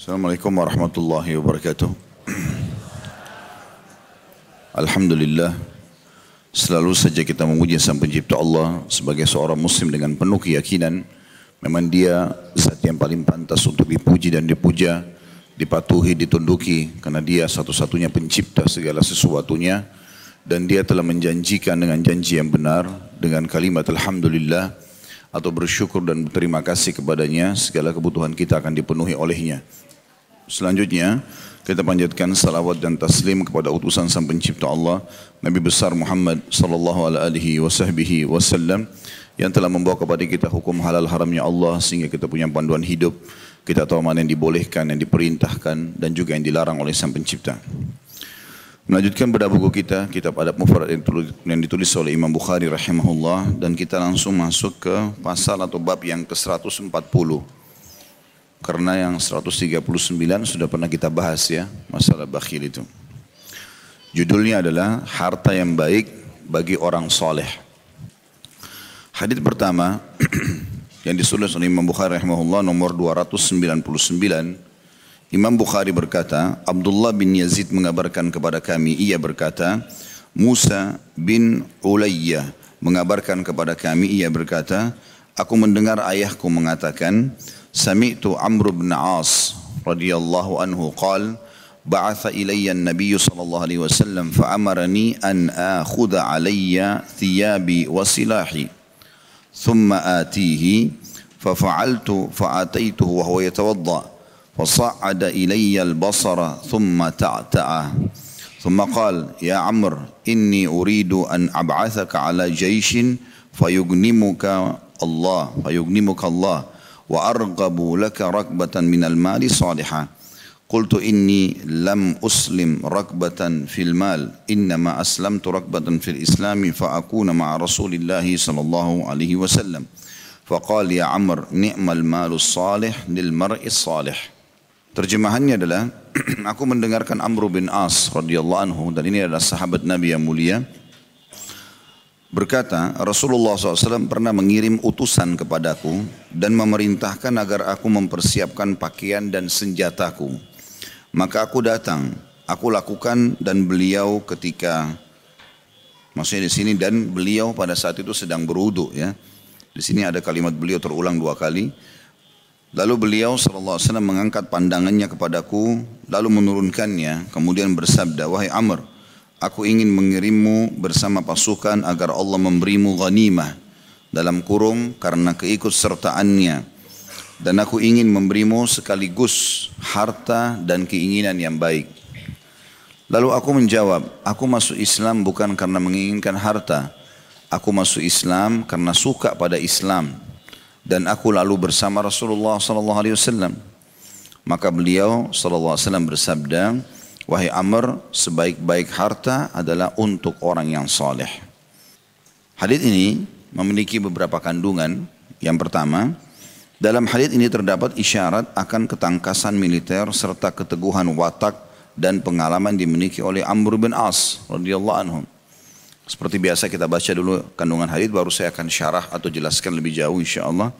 Assalamualaikum warahmatullahi wabarakatuh. Alhamdulillah Selalu saja kita memuji Sang Pencipta Allah sebagai seorang muslim dengan penuh keyakinan memang dia zat yang paling pantas untuk dipuji dan dipuja, dipatuhi, ditunduki karena dia satu-satunya pencipta segala sesuatunya dan dia telah menjanjikan dengan janji yang benar dengan kalimat Alhamdulillah atau bersyukur dan berterima kasih kepadanya segala kebutuhan kita akan dipenuhi olehnya. Selanjutnya kita panjatkan salawat dan taslim kepada utusan Sang Pencipta Allah Nabi besar Muhammad sallallahu alaihi wasallam yang telah membawa kepada kita hukum halal haramnya Allah sehingga kita punya panduan hidup kita tahu mana yang dibolehkan yang diperintahkan dan juga yang dilarang oleh Sang Pencipta. Melanjutkan pada buku kita, kitab adab mufrad yang ditulis oleh Imam Bukhari rahimahullah dan kita langsung masuk ke pasal atau bab yang ke-140. Karena yang 139 sudah pernah kita bahas ya, masalah bakhil itu. Judulnya adalah harta yang baik bagi orang soleh. Hadis pertama yang ditulis oleh Imam Bukhari rahimahullah nomor 299 Imam Bukhari berkata, Abdullah bin Yazid mengabarkan kepada kami, ia berkata, Musa bin Ulayyah mengabarkan kepada kami, ia berkata, aku mendengar ayahku mengatakan, سمعت عمرو بن عاص رضي الله عنه قال بعث إلي النبي صلى الله عليه وسلم فأمرني أن آخذ علي ثيابي وسلاحي ثم آتيه ففعلت فأتيته وهو يتوضأ فصعد إلي البصر ثم تعتأ ثم قال يا عمرو إني أريد أن أبعثك على جيش فيغنمك الله فيغنمك الله وأرغب لك ركبة من المال صالحة قلت إني لم أسلم ركبة في المال إنما أسلمت ركبة في الإسلام فأكون مع رسول الله صلى الله عليه وسلم. فقال يا عمر نعم المال الصالح للمرء الصالح. Terjemahannya adalah aku mendengarkan Amr bin As radhiyallahu anhu dan ini adalah sahabat Nabi yang mulia berkata, Rasulullah SAW pernah mengirim utusan kepadaku dan memerintahkan agar aku mempersiapkan pakaian dan senjataku. Maka aku datang, aku lakukan dan beliau ketika maksudnya di sini dan beliau pada saat itu sedang berwudu ya. Di sini ada kalimat beliau terulang dua kali. Lalu beliau SAW mengangkat pandangannya kepadaku, lalu menurunkannya, kemudian bersabda, Wahai Amr, Aku ingin mengirimmu bersama pasukan agar Allah memberimu ghanimah dalam kurung karena keikut sertaannya. Dan aku ingin memberimu sekaligus harta dan keinginan yang baik. Lalu aku menjawab, aku masuk Islam bukan karena menginginkan harta. Aku masuk Islam karena suka pada Islam. Dan aku lalu bersama Rasulullah SAW. Maka beliau SAW bersabda, Wahai Amr, sebaik-baik harta adalah untuk orang yang soleh. Hadis ini memiliki beberapa kandungan. Yang pertama, dalam hadis ini terdapat isyarat akan ketangkasan militer serta keteguhan watak dan pengalaman dimiliki oleh Amr bin As radhiyallahu anhu. Seperti biasa kita baca dulu kandungan hadis baru saya akan syarah atau jelaskan lebih jauh insyaallah.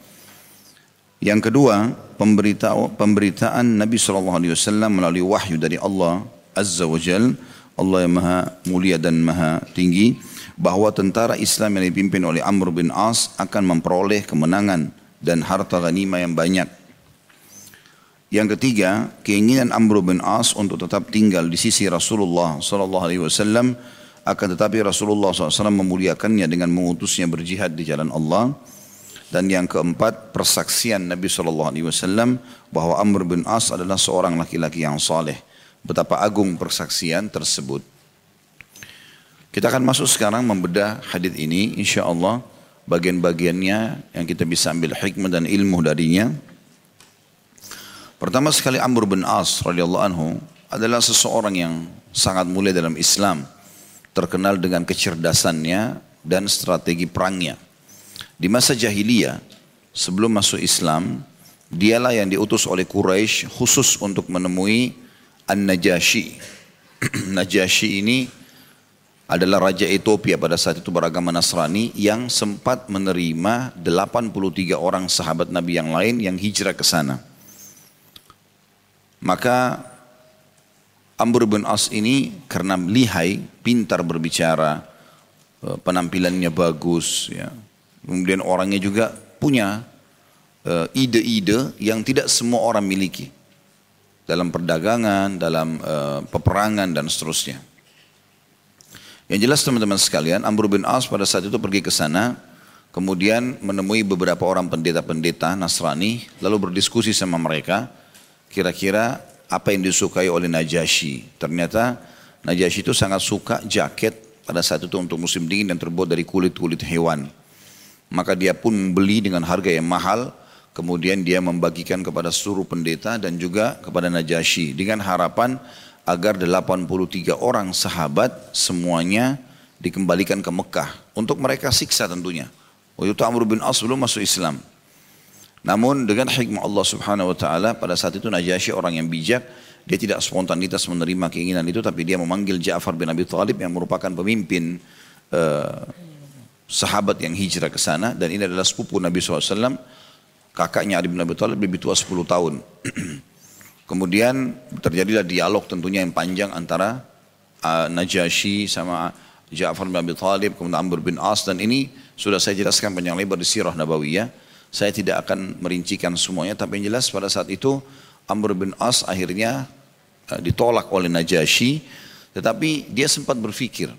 Yang kedua, pemberitaan Nabi SAW melalui wahyu dari Allah Azza wa Jal, Allah yang maha mulia dan maha tinggi, bahwa tentara Islam yang dipimpin oleh Amr bin As akan memperoleh kemenangan dan harta ghanimah yang banyak. Yang ketiga, keinginan Amr bin As untuk tetap tinggal di sisi Rasulullah wasallam akan tetapi Rasulullah SAW memuliakannya dengan mengutusnya berjihad di jalan Allah. Dan yang keempat, persaksian Nabi SAW bahwa Amr bin As adalah seorang laki-laki yang saleh. Betapa agung persaksian tersebut. Kita akan masuk sekarang membedah hadis ini insya Allah bagian-bagiannya yang kita bisa ambil hikmah dan ilmu darinya. Pertama sekali Amr bin As radhiyallahu anhu adalah seseorang yang sangat mulia dalam Islam, terkenal dengan kecerdasannya dan strategi perangnya. Di masa jahiliyah, sebelum masuk Islam, dialah yang diutus oleh Quraisy khusus untuk menemui An-Najashi. Najashi ini adalah Raja Ethiopia pada saat itu beragama Nasrani yang sempat menerima 83 orang sahabat Nabi yang lain yang hijrah ke sana. Maka Amr bin As ini karena lihai, pintar berbicara, eh, penampilannya bagus, ya. kemudian orangnya juga punya eh, ide-ide yang tidak semua orang miliki dalam perdagangan, dalam uh, peperangan dan seterusnya. Yang jelas teman-teman sekalian, Amr bin As pada saat itu pergi ke sana, kemudian menemui beberapa orang pendeta-pendeta Nasrani, lalu berdiskusi sama mereka, kira-kira apa yang disukai oleh Najasyi. Ternyata Najasyi itu sangat suka jaket pada saat itu untuk musim dingin dan terbuat dari kulit-kulit hewan. Maka dia pun membeli dengan harga yang mahal, kemudian dia membagikan kepada seluruh pendeta dan juga kepada Najasyi dengan harapan agar 83 orang sahabat semuanya dikembalikan ke Mekah untuk mereka siksa tentunya. Waktu Amr bin As belum masuk Islam. Namun dengan hikmah Allah subhanahu wa ta'ala pada saat itu Najasyi orang yang bijak. Dia tidak spontanitas menerima keinginan itu tapi dia memanggil Ja'far bin Abi Thalib yang merupakan pemimpin uh, sahabat yang hijrah ke sana. Dan ini adalah sepupu Nabi SAW kakaknya Ali bin Abi Thalib lebih tua 10 tahun. Kemudian terjadilah dialog tentunya yang panjang antara uh, Najasyi sama Ja'far bin Abi Thalib kemudian Amr bin As. Dan ini sudah saya jelaskan panjang lebar di sirah Nabawiyah saya tidak akan merincikan semuanya, tapi yang jelas pada saat itu Amr bin As akhirnya uh, ditolak oleh Najasyi, tetapi dia sempat berpikir,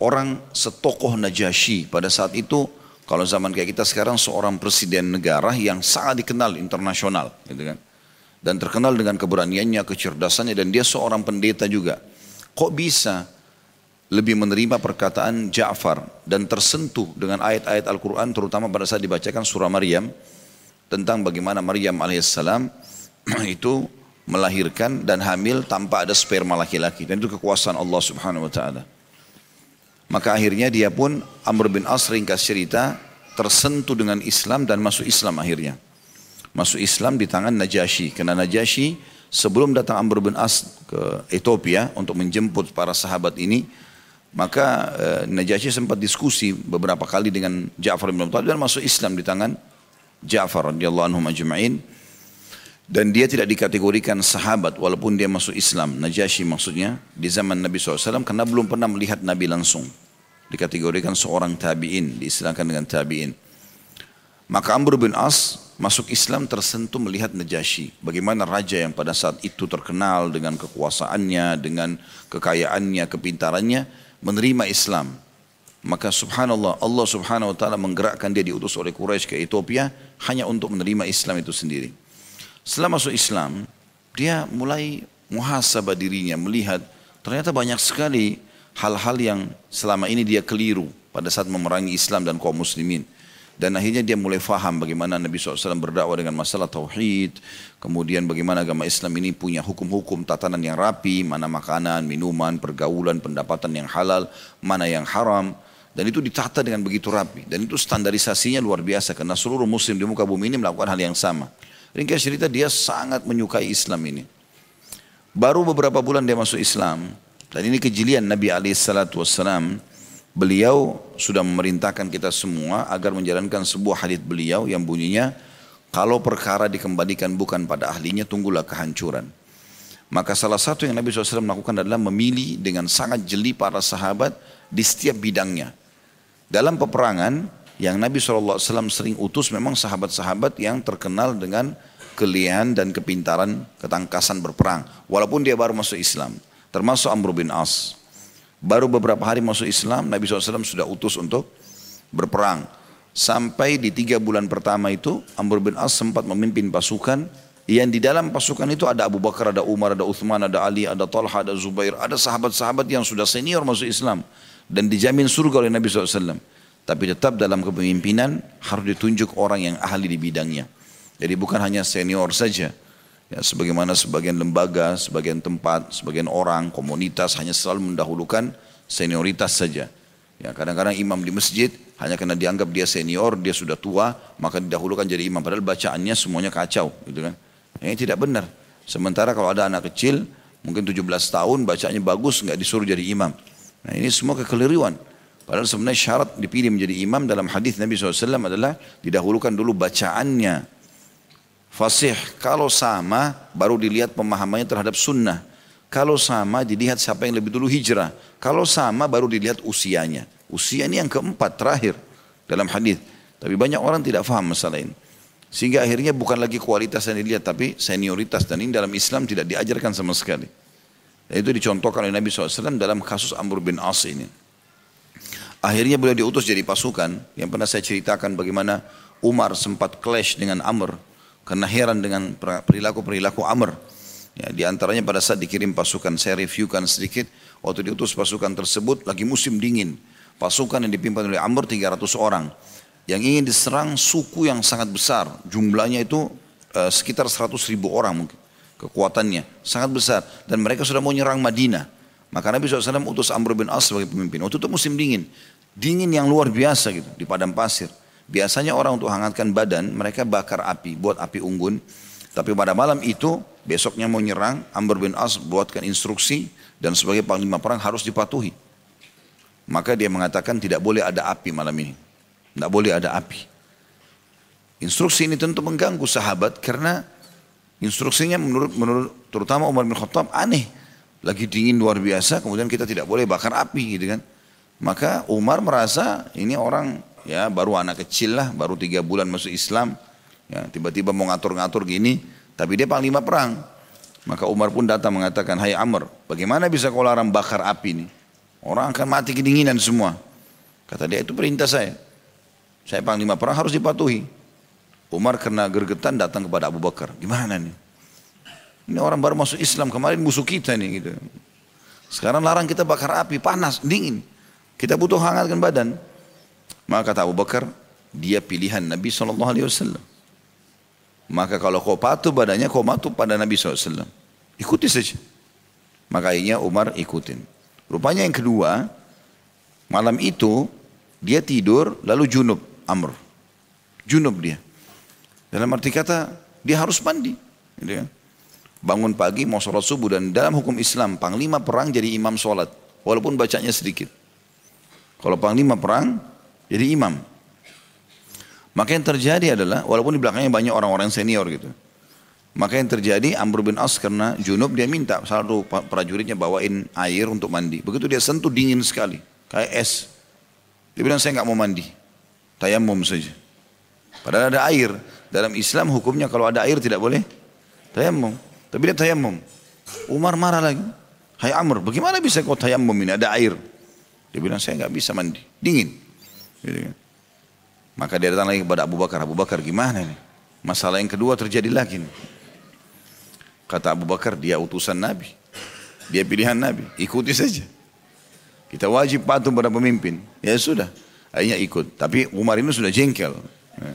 orang setokoh Najasyi pada saat itu, kalau zaman kayak kita sekarang seorang presiden negara yang sangat dikenal internasional, gitu kan, dan terkenal dengan keberaniannya, kecerdasannya, dan dia seorang pendeta juga. Kok bisa lebih menerima perkataan Ja'far dan tersentuh dengan ayat-ayat Al-Quran terutama pada saat dibacakan surah Maryam tentang bagaimana Maryam alaihissalam itu melahirkan dan hamil tanpa ada sperma laki-laki. Dan itu kekuasaan Allah subhanahu wa ta'ala. Maka akhirnya dia pun Amr bin As ringkas cerita tersentuh dengan Islam dan masuk Islam akhirnya. Masuk Islam di tangan Najasyi karena Najasyi sebelum datang Amr bin As ke Ethiopia untuk menjemput para sahabat ini maka uh, Najasyi sempat diskusi beberapa kali dengan Ja'far bin Abi Thalib dan masuk Islam di tangan Ja'far radhiyallahu anhu majma'in. Dan dia tidak dikategorikan sahabat walaupun dia masuk Islam. Najasyi maksudnya di zaman Nabi SAW karena belum pernah melihat Nabi langsung. Dikategorikan seorang tabi'in, diistilahkan dengan tabi'in. Maka Amr bin As masuk Islam tersentuh melihat Najasyi. Bagaimana raja yang pada saat itu terkenal dengan kekuasaannya, dengan kekayaannya, kepintarannya menerima Islam. Maka subhanallah Allah subhanahu wa ta'ala menggerakkan dia diutus oleh Quraisy ke Ethiopia hanya untuk menerima Islam itu sendiri. Setelah masuk Islam, dia mulai muhasabah dirinya, melihat ternyata banyak sekali hal-hal yang selama ini dia keliru pada saat memerangi Islam dan kaum muslimin. Dan akhirnya dia mulai faham bagaimana Nabi SAW berdakwah dengan masalah tauhid. Kemudian bagaimana agama Islam ini punya hukum-hukum tatanan yang rapi. Mana makanan, minuman, pergaulan, pendapatan yang halal. Mana yang haram. Dan itu ditata dengan begitu rapi. Dan itu standarisasinya luar biasa. Karena seluruh muslim di muka bumi ini melakukan hal yang sama. Ringkas cerita dia sangat menyukai Islam ini. Baru beberapa bulan dia masuk Islam. Dan ini kejelian Nabi SAW beliau sudah memerintahkan kita semua agar menjalankan sebuah hadis beliau yang bunyinya kalau perkara dikembalikan bukan pada ahlinya tunggulah kehancuran. Maka salah satu yang Nabi SAW melakukan adalah memilih dengan sangat jeli para sahabat di setiap bidangnya. Dalam peperangan yang Nabi SAW sering utus memang sahabat-sahabat yang terkenal dengan kelihan dan kepintaran ketangkasan berperang. Walaupun dia baru masuk Islam. Termasuk Amr bin As. Baru beberapa hari masuk Islam, Nabi SAW sudah utus untuk berperang. Sampai di tiga bulan pertama itu, Amr bin As sempat memimpin pasukan yang di dalam pasukan itu ada Abu Bakar, ada Umar, ada Uthman, ada Ali, ada Talha, ada Zubair, ada sahabat-sahabat yang sudah senior masuk Islam dan dijamin surga oleh Nabi SAW. Tapi tetap dalam kepemimpinan harus ditunjuk orang yang ahli di bidangnya. Jadi bukan hanya senior saja. Ya, sebagaimana sebagian lembaga, sebagian tempat, sebagian orang, komunitas hanya selalu mendahulukan senioritas saja. Ya, kadang-kadang imam di masjid hanya karena dianggap dia senior, dia sudah tua, maka didahulukan jadi imam. Padahal bacaannya semuanya kacau, gitu kan? Ini tidak benar. Sementara kalau ada anak kecil, mungkin 17 tahun, bacanya bagus, nggak disuruh jadi imam. Nah ini semua kekeliruan. Padahal sebenarnya syarat dipilih menjadi imam dalam hadis Nabi SAW adalah didahulukan dulu bacaannya Fasih kalau sama baru dilihat pemahamannya terhadap sunnah. Kalau sama dilihat siapa yang lebih dulu hijrah. Kalau sama baru dilihat usianya. Usia ini yang keempat terakhir dalam hadis. Tapi banyak orang tidak faham masalah ini. Sehingga akhirnya bukan lagi kualitas yang dilihat tapi senioritas. Dan ini dalam Islam tidak diajarkan sama sekali. Dan itu dicontohkan oleh Nabi SAW dalam kasus Amr bin As ini. Akhirnya beliau diutus jadi pasukan yang pernah saya ceritakan bagaimana Umar sempat clash dengan Amr karena heran dengan perilaku-perilaku Amr. Ya, di antaranya pada saat dikirim pasukan, saya reviewkan sedikit, waktu diutus pasukan tersebut lagi musim dingin. Pasukan yang dipimpin oleh Amr 300 orang. Yang ingin diserang suku yang sangat besar, jumlahnya itu uh, sekitar 100 ribu orang mungkin. Kekuatannya sangat besar. Dan mereka sudah mau nyerang Madinah. Maka Nabi SAW utus Amr bin As sebagai pemimpin. Waktu itu musim dingin. Dingin yang luar biasa gitu, di padang pasir. Biasanya orang untuk hangatkan badan, mereka bakar api, buat api unggun. Tapi pada malam itu, besoknya mau nyerang, Amr bin As buatkan instruksi dan sebagai panglima perang harus dipatuhi. Maka dia mengatakan tidak boleh ada api malam ini. Tidak boleh ada api. Instruksi ini tentu mengganggu sahabat karena instruksinya menurut, menurut terutama Umar bin Khattab aneh. Lagi dingin luar biasa, kemudian kita tidak boleh bakar api gitu kan. Maka Umar merasa ini orang ya baru anak kecil lah, baru tiga bulan masuk Islam, ya tiba-tiba mau ngatur-ngatur gini, tapi dia panglima perang. Maka Umar pun datang mengatakan, Hai Amr, bagaimana bisa kau larang bakar api ini? Orang akan mati kedinginan semua. Kata dia, itu perintah saya. Saya panglima perang harus dipatuhi. Umar kena gergetan datang kepada Abu Bakar. Gimana nih? Ini orang baru masuk Islam, kemarin musuh kita nih gitu. Sekarang larang kita bakar api, panas, dingin. Kita butuh hangatkan badan. Maka kata Abu Bakar, dia pilihan Nabi SAW. Maka kalau kau patuh badannya, kau patuh pada Nabi SAW. Ikuti saja. Maka akhirnya Umar ikutin. Rupanya yang kedua, malam itu dia tidur lalu junub Amr. Junub dia. Dalam arti kata dia harus mandi. Gitu kan. Bangun pagi mau sholat subuh dan dalam hukum Islam panglima perang jadi imam sholat. Walaupun bacanya sedikit. Kalau panglima perang jadi imam. Maka yang terjadi adalah, walaupun di belakangnya banyak orang-orang senior gitu. Maka yang terjadi Amr bin As karena junub dia minta satu prajuritnya bawain air untuk mandi. Begitu dia sentuh dingin sekali, kayak es. Dia bilang saya nggak mau mandi, tayamum saja. Padahal ada air. Dalam Islam hukumnya kalau ada air tidak boleh tayamum. Tapi dia tayamum. Umar marah lagi. Hai Amr, bagaimana bisa kau tayamum ini ada air? Dia bilang saya nggak bisa mandi, dingin. Gitu kan. Maka dia datang lagi kepada Abu Bakar. Abu Bakar gimana ini? Masalah yang kedua terjadi lagi. Nih. Kata Abu Bakar dia utusan Nabi. Dia pilihan Nabi. Ikuti saja. Kita wajib patuh pada pemimpin. Ya sudah. Akhirnya ikut. Tapi Umar ini sudah jengkel. Ya.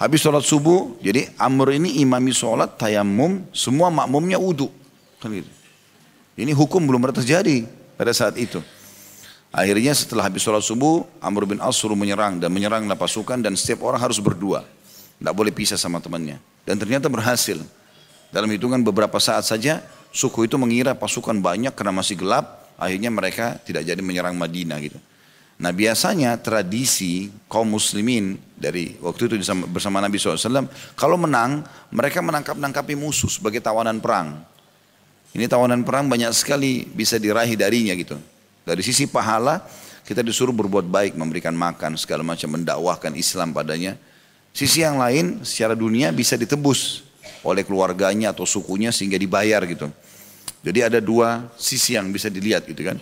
Habis sholat subuh, jadi Amr ini imami sholat, tayamum, semua makmumnya wudhu. Kan gitu. Ini hukum belum pernah terjadi pada saat itu. Akhirnya setelah habis sholat subuh, Amr bin As suruh menyerang dan menyeranglah pasukan dan setiap orang harus berdua. Tidak boleh pisah sama temannya. Dan ternyata berhasil. Dalam hitungan beberapa saat saja, suku itu mengira pasukan banyak karena masih gelap. Akhirnya mereka tidak jadi menyerang Madinah gitu. Nah biasanya tradisi kaum muslimin dari waktu itu bersama Nabi SAW, kalau menang mereka menangkap-nangkapi musuh sebagai tawanan perang. Ini tawanan perang banyak sekali bisa diraih darinya gitu. Dari sisi pahala kita disuruh berbuat baik, memberikan makan segala macam, mendakwahkan Islam padanya. Sisi yang lain secara dunia bisa ditebus oleh keluarganya atau sukunya sehingga dibayar gitu. Jadi ada dua sisi yang bisa dilihat gitu kan.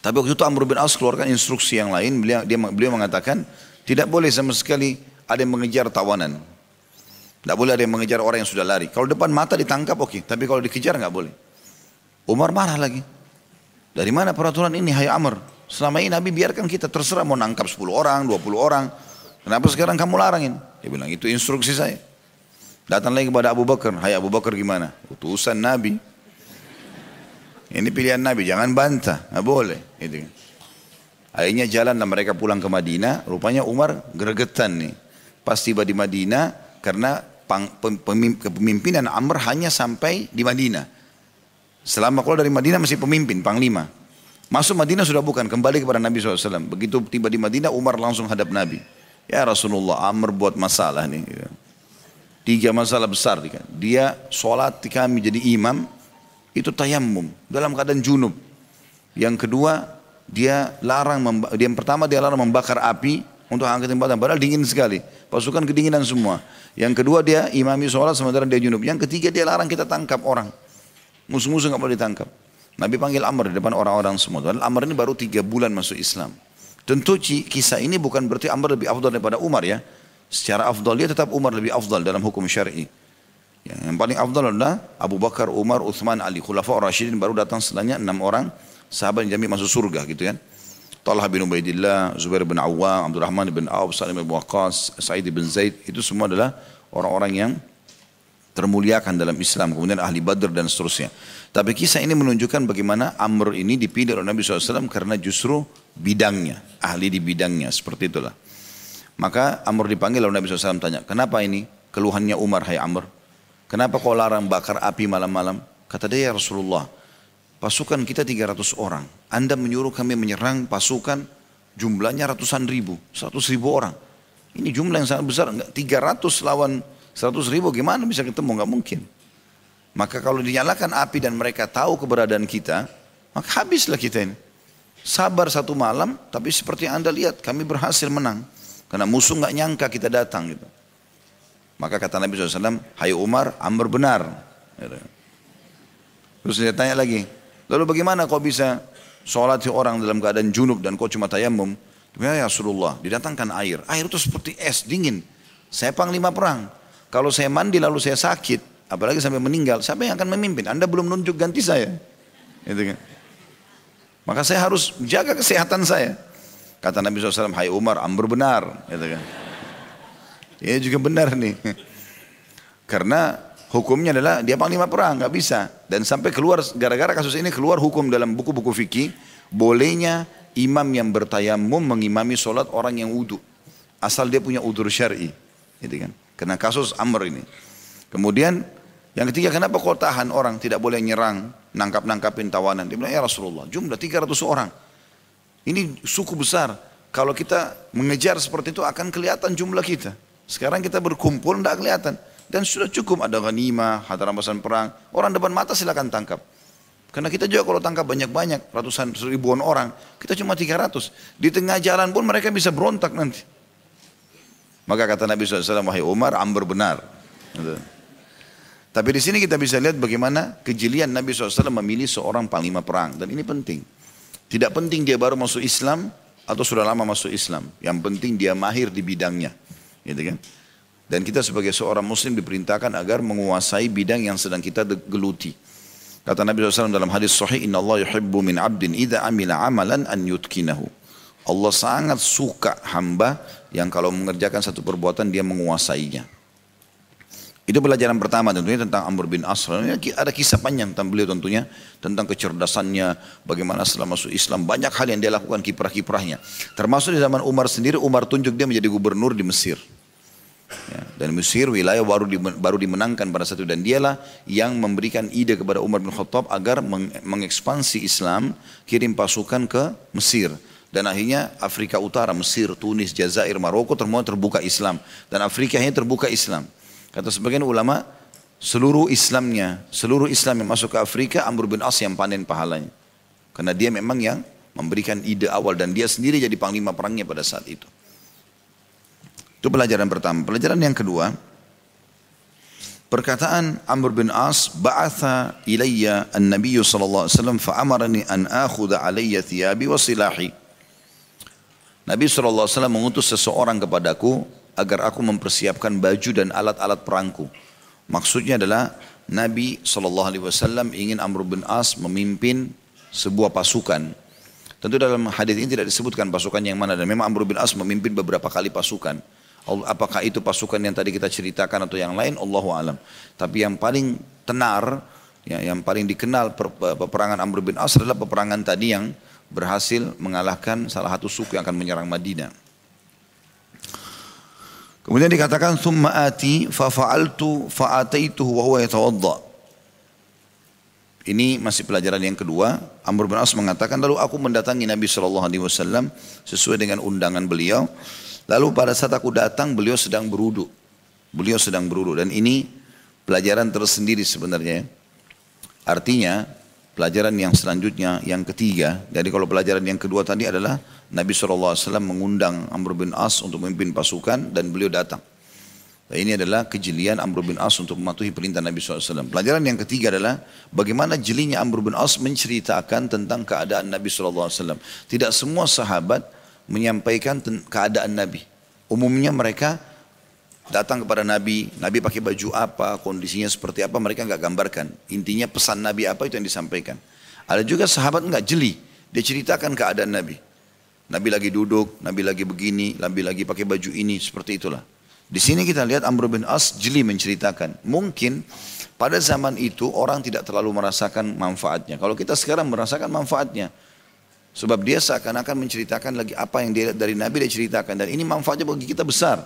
Tapi waktu itu Amr bin As keluarkan instruksi yang lain, beliau, dia, beliau mengatakan tidak boleh sama sekali ada yang mengejar tawanan. Tidak boleh ada yang mengejar orang yang sudah lari. Kalau depan mata ditangkap oke, okay. tapi kalau dikejar nggak boleh. Umar marah lagi. Dari mana peraturan ini hai Amr? Selama ini Nabi biarkan kita terserah mau nangkap 10 orang, 20 orang. Kenapa sekarang kamu larangin? Dia bilang itu instruksi saya. Datang lagi kepada Abu Bakar. Hai Abu Bakar gimana? Utusan Nabi. Ini pilihan Nabi, jangan bantah. Nggak boleh. Gitu. Akhirnya jalan dan mereka pulang ke Madinah. Rupanya Umar gregetan nih. Pas tiba di Madinah karena kepemimpinan Amr hanya sampai di Madinah. Selama keluar dari Madinah masih pemimpin, panglima. Masuk Madinah sudah bukan, kembali kepada Nabi SAW. Begitu tiba di Madinah, Umar langsung hadap Nabi. Ya Rasulullah, Amr buat masalah nih. Tiga masalah besar. Dia sholat kami jadi imam, itu tayamum dalam keadaan junub. Yang kedua, dia larang, yang pertama dia larang membakar api untuk angkat badan, padahal dingin sekali. Pasukan kedinginan semua. Yang kedua dia imami sholat sementara dia junub. Yang ketiga dia larang kita tangkap orang. Musuh-musuh nggak boleh ditangkap. Nabi panggil Amr di depan orang-orang semua. Dan Amr ini baru tiga bulan masuk Islam. Tentu kisah ini bukan berarti Amr lebih afdal daripada Umar ya. Secara afdal dia tetap Umar lebih afdal dalam hukum syar'i. Ya, yang paling afdal adalah Abu Bakar, Umar, Uthman, Ali. Khulafa Rashidin baru datang setelahnya enam orang sahabat yang jamin masuk surga gitu kan. Talha bin Ubaidillah, Zubair bin Awam, Abdurrahman bin Auf, Salim bin Waqqas, Sa'id bin Zaid. Itu semua adalah orang-orang yang termuliakan dalam Islam. Kemudian ahli Badr dan seterusnya. Tapi kisah ini menunjukkan bagaimana Amr ini dipilih oleh Nabi SAW karena justru bidangnya, ahli di bidangnya. Seperti itulah. Maka Amr dipanggil oleh Nabi SAW tanya, kenapa ini keluhannya Umar, hai Amr? Kenapa kau larang bakar api malam-malam? Kata dia, ya Rasulullah, pasukan kita 300 orang. Anda menyuruh kami menyerang pasukan jumlahnya ratusan ribu, 100 ribu orang. Ini jumlah yang sangat besar, 300 lawan 100 ribu gimana bisa ketemu, nggak mungkin. Maka kalau dinyalakan api dan mereka tahu keberadaan kita, maka habislah kita ini. Sabar satu malam, tapi seperti anda lihat, kami berhasil menang. Karena musuh nggak nyangka kita datang gitu. Maka kata Nabi SAW, Hai Umar, Amr benar. Terus dia tanya lagi, lalu bagaimana kau bisa sholat orang dalam keadaan junub dan kau cuma tayamum? Ya Rasulullah, didatangkan air. Air itu seperti es, dingin. Saya panglima perang. Kalau saya mandi lalu saya sakit, apalagi sampai meninggal, siapa yang akan memimpin? Anda belum nunjuk ganti saya. Gitu kan. Maka saya harus jaga kesehatan saya. Kata Nabi SAW, hai Umar, Amr benar. Gitu kan. Ya juga benar nih. Karena hukumnya adalah dia panglima perang, nggak bisa. Dan sampai keluar, gara-gara kasus ini keluar hukum dalam buku-buku fikih, bolehnya imam yang bertayamum mengimami sholat orang yang wudhu. Asal dia punya udur syari. Gitu kan. Karena kasus Amr ini. Kemudian yang ketiga, kenapa kau tahan orang tidak boleh nyerang, nangkap-nangkapin tawanan? Dia bilang, ya Rasulullah, jumlah 300 orang. Ini suku besar. Kalau kita mengejar seperti itu akan kelihatan jumlah kita. Sekarang kita berkumpul tidak kelihatan. Dan sudah cukup ada ghanimah, harta rampasan perang. Orang depan mata silakan tangkap. Karena kita juga kalau tangkap banyak-banyak, ratusan ribuan orang, kita cuma 300. Di tengah jalan pun mereka bisa berontak nanti. Maka kata Nabi SAW, wahai Umar, Amr benar. Tapi di sini kita bisa lihat bagaimana kejelian Nabi SAW memilih seorang panglima perang. Dan ini penting. Tidak penting dia baru masuk Islam atau sudah lama masuk Islam. Yang penting dia mahir di bidangnya. Gitu kan? Dan kita sebagai seorang muslim diperintahkan agar menguasai bidang yang sedang kita geluti. Kata Nabi SAW dalam hadis sahih, Inna Allah yuhibbu min abdin idha amila amalan an yutkinahu. Allah sangat suka hamba yang kalau mengerjakan satu perbuatan dia menguasainya. Itu pelajaran pertama tentunya tentang Amr bin As. Ada kisah panjang tentang beliau tentunya. Tentang kecerdasannya, bagaimana setelah masuk Islam. Banyak hal yang dia lakukan kiprah-kiprahnya. Termasuk di zaman Umar sendiri, Umar tunjuk dia menjadi gubernur di Mesir. Ya, dan Mesir wilayah baru, di, baru dimenangkan pada satu dan dialah yang memberikan ide kepada Umar bin Khattab agar meng, mengekspansi Islam, kirim pasukan ke Mesir. Dan akhirnya Afrika Utara, Mesir, Tunis, Jazair, Maroko termua terbuka Islam. Dan Afrika hanya terbuka Islam. Kata sebagian ulama, seluruh Islamnya, seluruh Islam yang masuk ke Afrika, Amr bin As yang panen pahalanya. Karena dia memang yang memberikan ide awal dan dia sendiri jadi panglima perangnya pada saat itu. Itu pelajaran pertama. Pelajaran yang kedua, perkataan Amr bin As, ba'atha ilayya an-nabiy sallallahu alaihi wasallam fa'amarani an akhudha alayya thiyabi wa silahi. Nabi wasallam mengutus seseorang kepadaku agar aku mempersiapkan baju dan alat-alat perangku. Maksudnya adalah Nabi SAW ingin Amr bin As memimpin sebuah pasukan. Tentu dalam hadis ini tidak disebutkan pasukan yang mana dan memang Amr bin As memimpin beberapa kali pasukan. Apakah itu pasukan yang tadi kita ceritakan atau yang lain? Allahu alam. Tapi yang paling tenar, ya, yang paling dikenal peperangan Amr bin As adalah peperangan tadi yang berhasil mengalahkan salah satu suku yang akan menyerang Madinah. Kemudian dikatakan thumma ati fa fa'altu fa ataituhu wa huwa yatawadda. Ini masih pelajaran yang kedua. Amr bin As mengatakan lalu aku mendatangi Nabi sallallahu alaihi wasallam sesuai dengan undangan beliau. Lalu pada saat aku datang beliau sedang berudu. Beliau sedang berudu dan ini pelajaran tersendiri sebenarnya. Artinya pelajaran yang selanjutnya yang ketiga. Jadi kalau pelajaran yang kedua tadi adalah Nabi SAW mengundang Amr bin As untuk memimpin pasukan dan beliau datang. Dan ini adalah kejelian Amr bin As untuk mematuhi perintah Nabi SAW. Pelajaran yang ketiga adalah bagaimana jelinya Amr bin As menceritakan tentang keadaan Nabi SAW. Tidak semua sahabat menyampaikan keadaan Nabi. Umumnya mereka datang kepada Nabi, Nabi pakai baju apa, kondisinya seperti apa, mereka nggak gambarkan. Intinya pesan Nabi apa itu yang disampaikan. Ada juga sahabat nggak jeli, dia ceritakan keadaan Nabi. Nabi lagi duduk, Nabi lagi begini, Nabi lagi pakai baju ini, seperti itulah. Di sini kita lihat Amr bin As jeli menceritakan. Mungkin pada zaman itu orang tidak terlalu merasakan manfaatnya. Kalau kita sekarang merasakan manfaatnya. Sebab dia seakan-akan menceritakan lagi apa yang dia dari Nabi dia ceritakan. Dan ini manfaatnya bagi kita besar.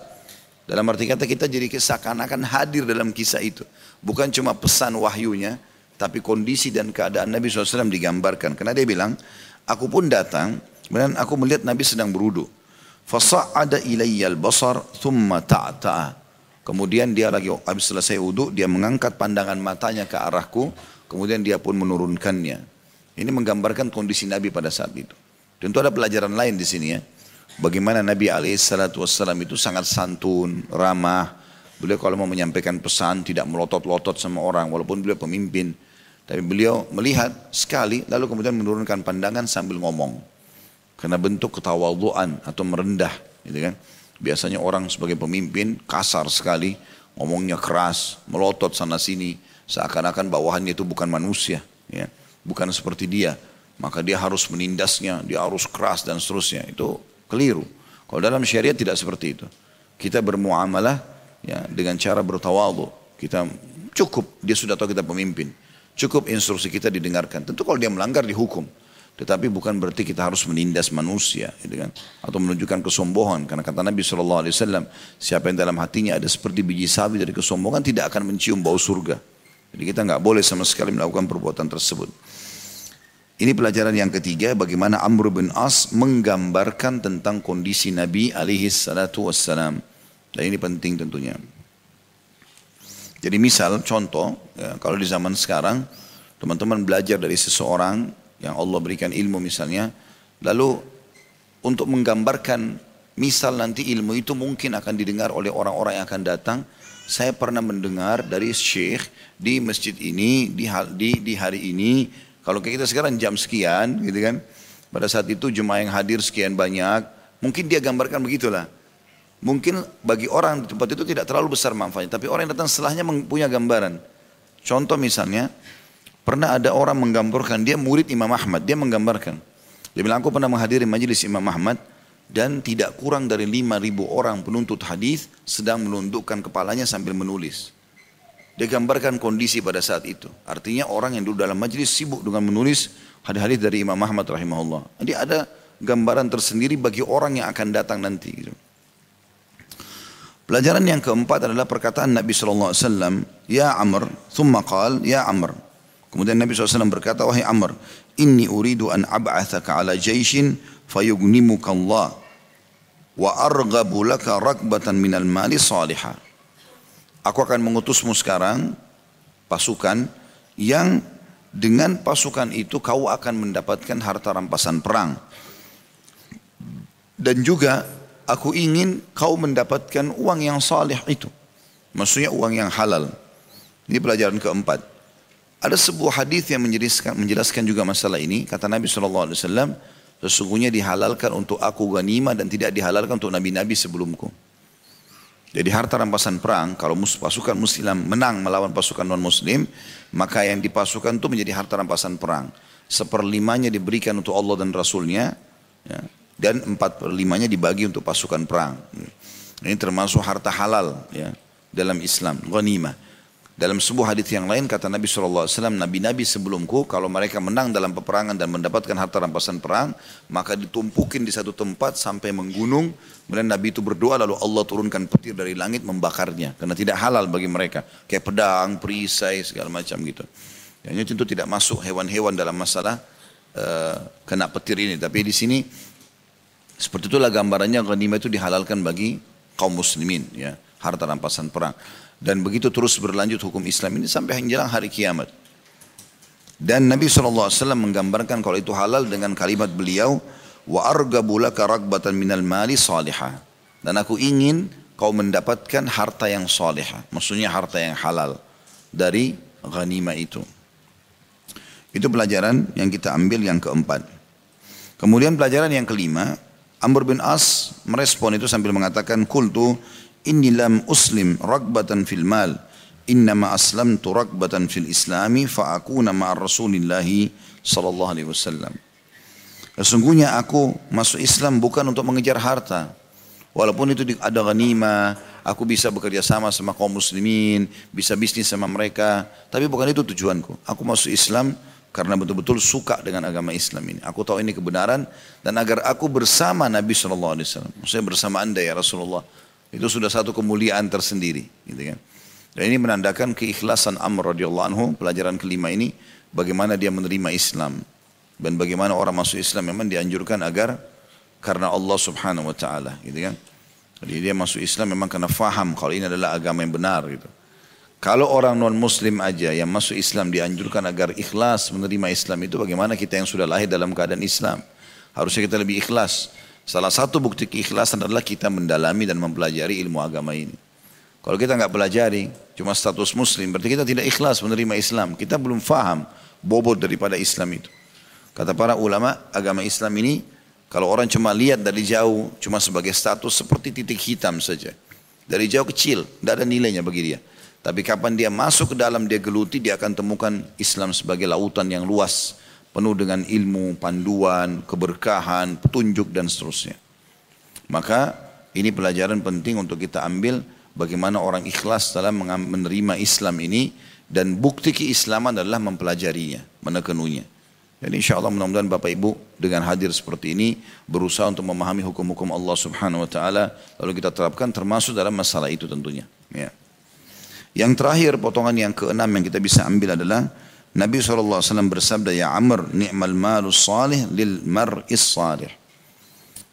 Dalam arti kata kita jadi seakan-akan hadir dalam kisah itu. Bukan cuma pesan wahyunya, tapi kondisi dan keadaan Nabi SAW digambarkan. Karena dia bilang, aku pun datang, dan aku melihat Nabi sedang beruduk. Fasa'ada ilayyal basar thumma ta'ta'a. Kemudian dia lagi habis selesai wudhu, dia mengangkat pandangan matanya ke arahku, kemudian dia pun menurunkannya. Ini menggambarkan kondisi Nabi pada saat itu. Tentu ada pelajaran lain di sini ya. Bagaimana Nabi SAW itu sangat santun, ramah. Beliau kalau mau menyampaikan pesan tidak melotot-lotot sama orang walaupun beliau pemimpin. Tapi beliau melihat sekali lalu kemudian menurunkan pandangan sambil ngomong. Karena bentuk ketawaduan atau merendah. Gitu kan. Biasanya orang sebagai pemimpin kasar sekali. Ngomongnya keras, melotot sana sini. Seakan-akan bawahannya itu bukan manusia. Ya. Bukan seperti dia. Maka dia harus menindasnya, dia harus keras dan seterusnya. Itu keliru. Kalau dalam syariat tidak seperti itu. Kita bermuamalah ya, dengan cara bertawadu. Kita cukup, dia sudah tahu kita pemimpin. Cukup instruksi kita didengarkan. Tentu kalau dia melanggar dihukum. Tetapi bukan berarti kita harus menindas manusia, gitu kan? Atau menunjukkan kesombongan. Karena kata Nabi Wasallam, siapa yang dalam hatinya ada seperti biji sawi dari kesombongan tidak akan mencium bau surga. Jadi kita nggak boleh sama sekali melakukan perbuatan tersebut. Ini pelajaran yang ketiga, bagaimana Amr bin As menggambarkan tentang kondisi Nabi alaihi salatu wassalam. Dan ini penting tentunya. Jadi misal contoh, ya, kalau di zaman sekarang teman-teman belajar dari seseorang yang Allah berikan ilmu misalnya, lalu untuk menggambarkan misal nanti ilmu itu mungkin akan didengar oleh orang-orang yang akan datang. Saya pernah mendengar dari syekh di masjid ini, di, di, di hari ini, kalau kita sekarang jam sekian gitu kan, pada saat itu jemaah yang hadir sekian banyak, mungkin dia gambarkan begitulah. Mungkin bagi orang di tempat itu tidak terlalu besar manfaatnya, tapi orang yang datang setelahnya punya gambaran. Contoh misalnya, Pernah ada orang menggambarkan, dia murid Imam Ahmad, dia menggambarkan. Dia bilang, aku pernah menghadiri majelis Imam Ahmad dan tidak kurang dari 5.000 orang penuntut hadis sedang menundukkan kepalanya sambil menulis. Dia gambarkan kondisi pada saat itu. Artinya orang yang duduk dalam majelis sibuk dengan menulis hadis-hadis dari Imam Ahmad rahimahullah. Jadi ada gambaran tersendiri bagi orang yang akan datang nanti. Gitu. Pelajaran yang keempat adalah perkataan Nabi SAW, Ya Amr, thumma qal, Ya Amr, Kemudian Nabi SAW berkata, Wahai Amr, Inni uridu an ab'athaka ala jaishin fayugnimuka Allah wa argabu laka rakbatan minal mali salihah. Aku akan mengutusmu sekarang pasukan yang dengan pasukan itu kau akan mendapatkan harta rampasan perang. Dan juga aku ingin kau mendapatkan uang yang salih itu. Maksudnya uang yang halal. Ini pelajaran keempat. Ada sebuah hadis yang menjelaskan, menjelaskan juga masalah ini. Kata Nabi SAW, sesungguhnya dihalalkan untuk aku ganima dan tidak dihalalkan untuk nabi-nabi sebelumku. Jadi harta rampasan perang, kalau pasukan muslim menang melawan pasukan non-muslim, maka yang dipasukan itu menjadi harta rampasan perang. Seperlimanya diberikan untuk Allah dan Rasulnya, ya, dan empat perlimanya dibagi untuk pasukan perang. Ini termasuk harta halal ya, dalam Islam, ghanimah. Dalam sebuah hadis yang lain kata Nabi SAW, Nabi-Nabi sebelumku kalau mereka menang dalam peperangan dan mendapatkan harta rampasan perang, maka ditumpukin di satu tempat sampai menggunung. Kemudian Nabi itu berdoa lalu Allah turunkan petir dari langit membakarnya. Karena tidak halal bagi mereka. Kayak pedang, perisai, segala macam gitu. Ya, ini tentu tidak masuk hewan-hewan dalam masalah uh, kena petir ini. Tapi di sini seperti itulah gambarannya ghanimah itu dihalalkan bagi kaum muslimin. Ya. harta rampasan perang. Dan begitu terus berlanjut hukum Islam ini sampai menjelang hari kiamat. Dan Nabi SAW menggambarkan kalau itu halal dengan kalimat beliau, wa argabu laka ragbatan minal mali salihah. Dan aku ingin kau mendapatkan harta yang salihah. Maksudnya harta yang halal dari ghanimah itu. Itu pelajaran yang kita ambil yang keempat. Kemudian pelajaran yang kelima, Amr bin As merespon itu sambil mengatakan, Kultu inni lam uslim ragbatan fil mal innama aslamtu ragbatan fil islami fa'akuna ma'ar rasulillahi sallallahu alaihi wasallam Sesungguhnya aku masuk Islam bukan untuk mengejar harta. Walaupun itu ada ghanimah, aku bisa bekerja sama sama kaum muslimin, bisa bisnis sama mereka. Tapi bukan itu tujuanku. Aku masuk Islam karena betul-betul suka dengan agama Islam ini. Aku tahu ini kebenaran dan agar aku bersama Nabi SAW. Maksudnya bersama anda ya Rasulullah. Itu sudah satu kemuliaan tersendiri. Gitu kan. Dan ini menandakan keikhlasan Amr radhiyallahu anhu, pelajaran kelima ini, bagaimana dia menerima Islam. Dan bagaimana orang masuk Islam memang dianjurkan agar karena Allah subhanahu wa ta'ala. Gitu kan. Jadi dia masuk Islam memang karena faham kalau ini adalah agama yang benar gitu. Kalau orang non muslim aja yang masuk Islam dianjurkan agar ikhlas menerima Islam itu bagaimana kita yang sudah lahir dalam keadaan Islam. Harusnya kita lebih ikhlas. Salah satu bukti keikhlasan adalah kita mendalami dan mempelajari ilmu agama ini. Kalau kita nggak pelajari, cuma status muslim, berarti kita tidak ikhlas menerima Islam. Kita belum faham bobot daripada Islam itu. Kata para ulama, agama Islam ini kalau orang cuma lihat dari jauh, cuma sebagai status seperti titik hitam saja. Dari jauh kecil, tidak ada nilainya bagi dia. Tapi kapan dia masuk ke dalam, dia geluti, dia akan temukan Islam sebagai lautan yang luas penuh dengan ilmu, panduan, keberkahan, petunjuk dan seterusnya. Maka ini pelajaran penting untuk kita ambil bagaimana orang ikhlas dalam menerima Islam ini dan bukti keislaman adalah mempelajarinya, menekenunya. Dan insya Allah mudah-mudahan Bapak Ibu dengan hadir seperti ini berusaha untuk memahami hukum-hukum Allah Subhanahu Wa Taala lalu kita terapkan termasuk dalam masalah itu tentunya. Ya. Yang terakhir potongan yang keenam yang kita bisa ambil adalah Nabi SAW bersabda, Ya Amr, ni'mal malu salih lil mar'is salih.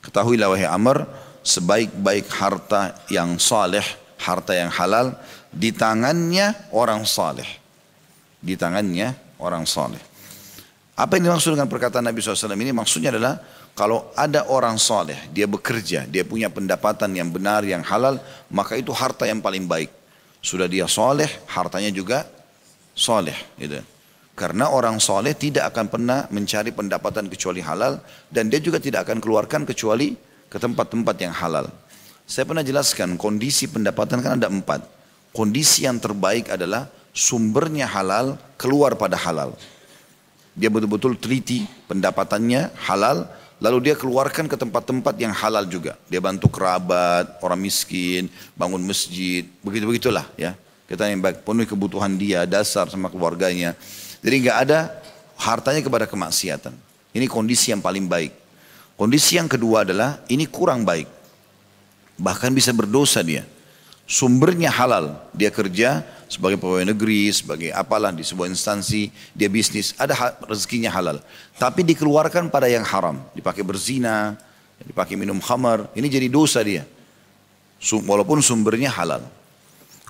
Ketahuilah wahai Amr, sebaik-baik harta yang salih, harta yang halal, di tangannya orang salih. Di tangannya orang salih. Apa yang dimaksud dengan perkataan Nabi SAW ini? Maksudnya adalah kalau ada orang saleh, dia bekerja, dia punya pendapatan yang benar, yang halal, maka itu harta yang paling baik. Sudah dia saleh, hartanya juga saleh. Gitu. Karena orang soleh tidak akan pernah mencari pendapatan kecuali halal dan dia juga tidak akan keluarkan kecuali ke tempat-tempat yang halal. Saya pernah jelaskan kondisi pendapatan kan ada empat. Kondisi yang terbaik adalah sumbernya halal keluar pada halal. Dia betul-betul teliti pendapatannya halal lalu dia keluarkan ke tempat-tempat yang halal juga. Dia bantu kerabat, orang miskin, bangun masjid, begitu-begitulah ya. Kita yang baik, penuhi kebutuhan dia, dasar sama keluarganya. Jadi nggak ada hartanya kepada kemaksiatan. Ini kondisi yang paling baik. Kondisi yang kedua adalah ini kurang baik. Bahkan bisa berdosa dia. Sumbernya halal. Dia kerja sebagai pegawai negeri, sebagai apalah di sebuah instansi, dia bisnis, ada rezekinya halal. Tapi dikeluarkan pada yang haram, dipakai berzina, dipakai minum khamar, ini jadi dosa dia. Walaupun sumbernya halal.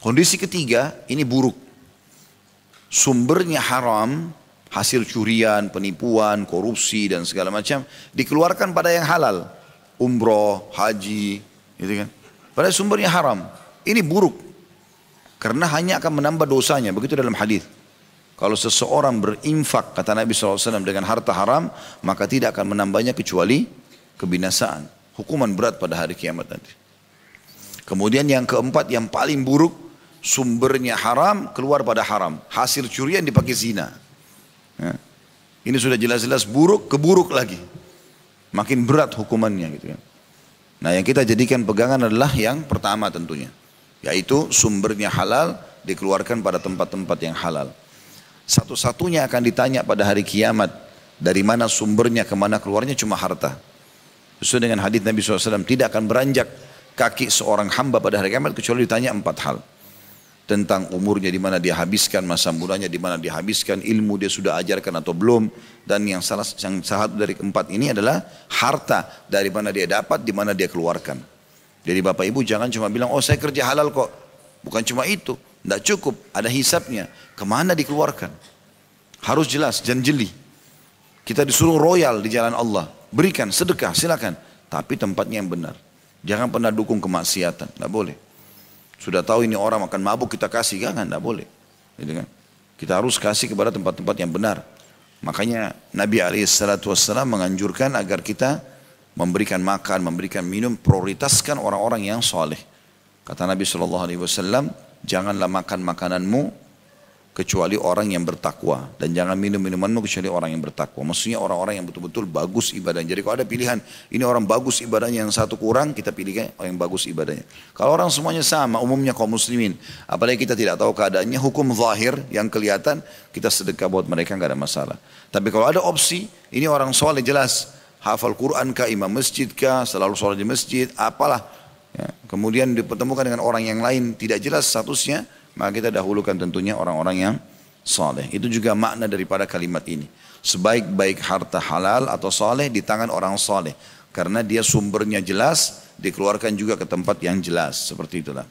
Kondisi ketiga, ini buruk sumbernya haram, hasil curian, penipuan, korupsi dan segala macam dikeluarkan pada yang halal. Umroh, haji, gitu kan. Pada sumbernya haram. Ini buruk. Karena hanya akan menambah dosanya. Begitu dalam hadis. Kalau seseorang berinfak, kata Nabi SAW, dengan harta haram, maka tidak akan menambahnya kecuali kebinasaan. Hukuman berat pada hari kiamat nanti. Kemudian yang keempat, yang paling buruk, sumbernya haram keluar pada haram. Hasil curian dipakai zina. Ya. Ini sudah jelas-jelas buruk, keburuk lagi. Makin berat hukumannya gitu ya. Nah yang kita jadikan pegangan adalah yang pertama tentunya. Yaitu sumbernya halal dikeluarkan pada tempat-tempat yang halal. Satu-satunya akan ditanya pada hari kiamat. Dari mana sumbernya, ke mana keluarnya cuma harta. Sesuai dengan hadis Nabi SAW. Tidak akan beranjak kaki seorang hamba pada hari kiamat kecuali ditanya empat hal tentang umurnya di mana dia habiskan masa mudanya di mana dia habiskan ilmu dia sudah ajarkan atau belum dan yang salah yang satu dari keempat ini adalah harta dari mana dia dapat di mana dia keluarkan Jadi bapak ibu jangan cuma bilang, oh saya kerja halal kok. Bukan cuma itu, tidak cukup, ada hisapnya. Ke mana dikeluarkan? Harus jelas dan jeli. Kita disuruh royal di jalan Allah. Berikan sedekah, silakan. Tapi tempatnya yang benar. Jangan pernah dukung kemaksiatan, tidak boleh. Sudah tahu ini orang akan mabuk kita kasih, jangan, tidak boleh. Gitu kan? Kita harus kasih kepada tempat-tempat yang benar. Makanya Nabi SAW menganjurkan agar kita memberikan makan, memberikan minum, prioritaskan orang-orang yang soleh. Kata Nabi SAW, janganlah makan makananmu kecuali orang yang bertakwa dan jangan minum minumanmu kecuali orang yang bertakwa. Maksudnya orang-orang yang betul-betul bagus ibadahnya. Jadi kalau ada pilihan ini orang bagus ibadahnya yang satu kurang kita pilih orang yang bagus ibadahnya. Kalau orang semuanya sama umumnya kaum muslimin, apalagi kita tidak tahu keadaannya hukum zahir yang kelihatan kita sedekah buat mereka nggak ada masalah. Tapi kalau ada opsi ini orang soleh jelas hafal Quran kah, imam masjid kah, selalu sholat di masjid, apalah. Ya. Kemudian dipertemukan dengan orang yang lain tidak jelas statusnya, maka kita dahulukan tentunya orang-orang yang soleh. Itu juga makna daripada kalimat ini. Sebaik-baik harta halal atau soleh di tangan orang soleh. Karena dia sumbernya jelas, dikeluarkan juga ke tempat yang jelas. Seperti itulah.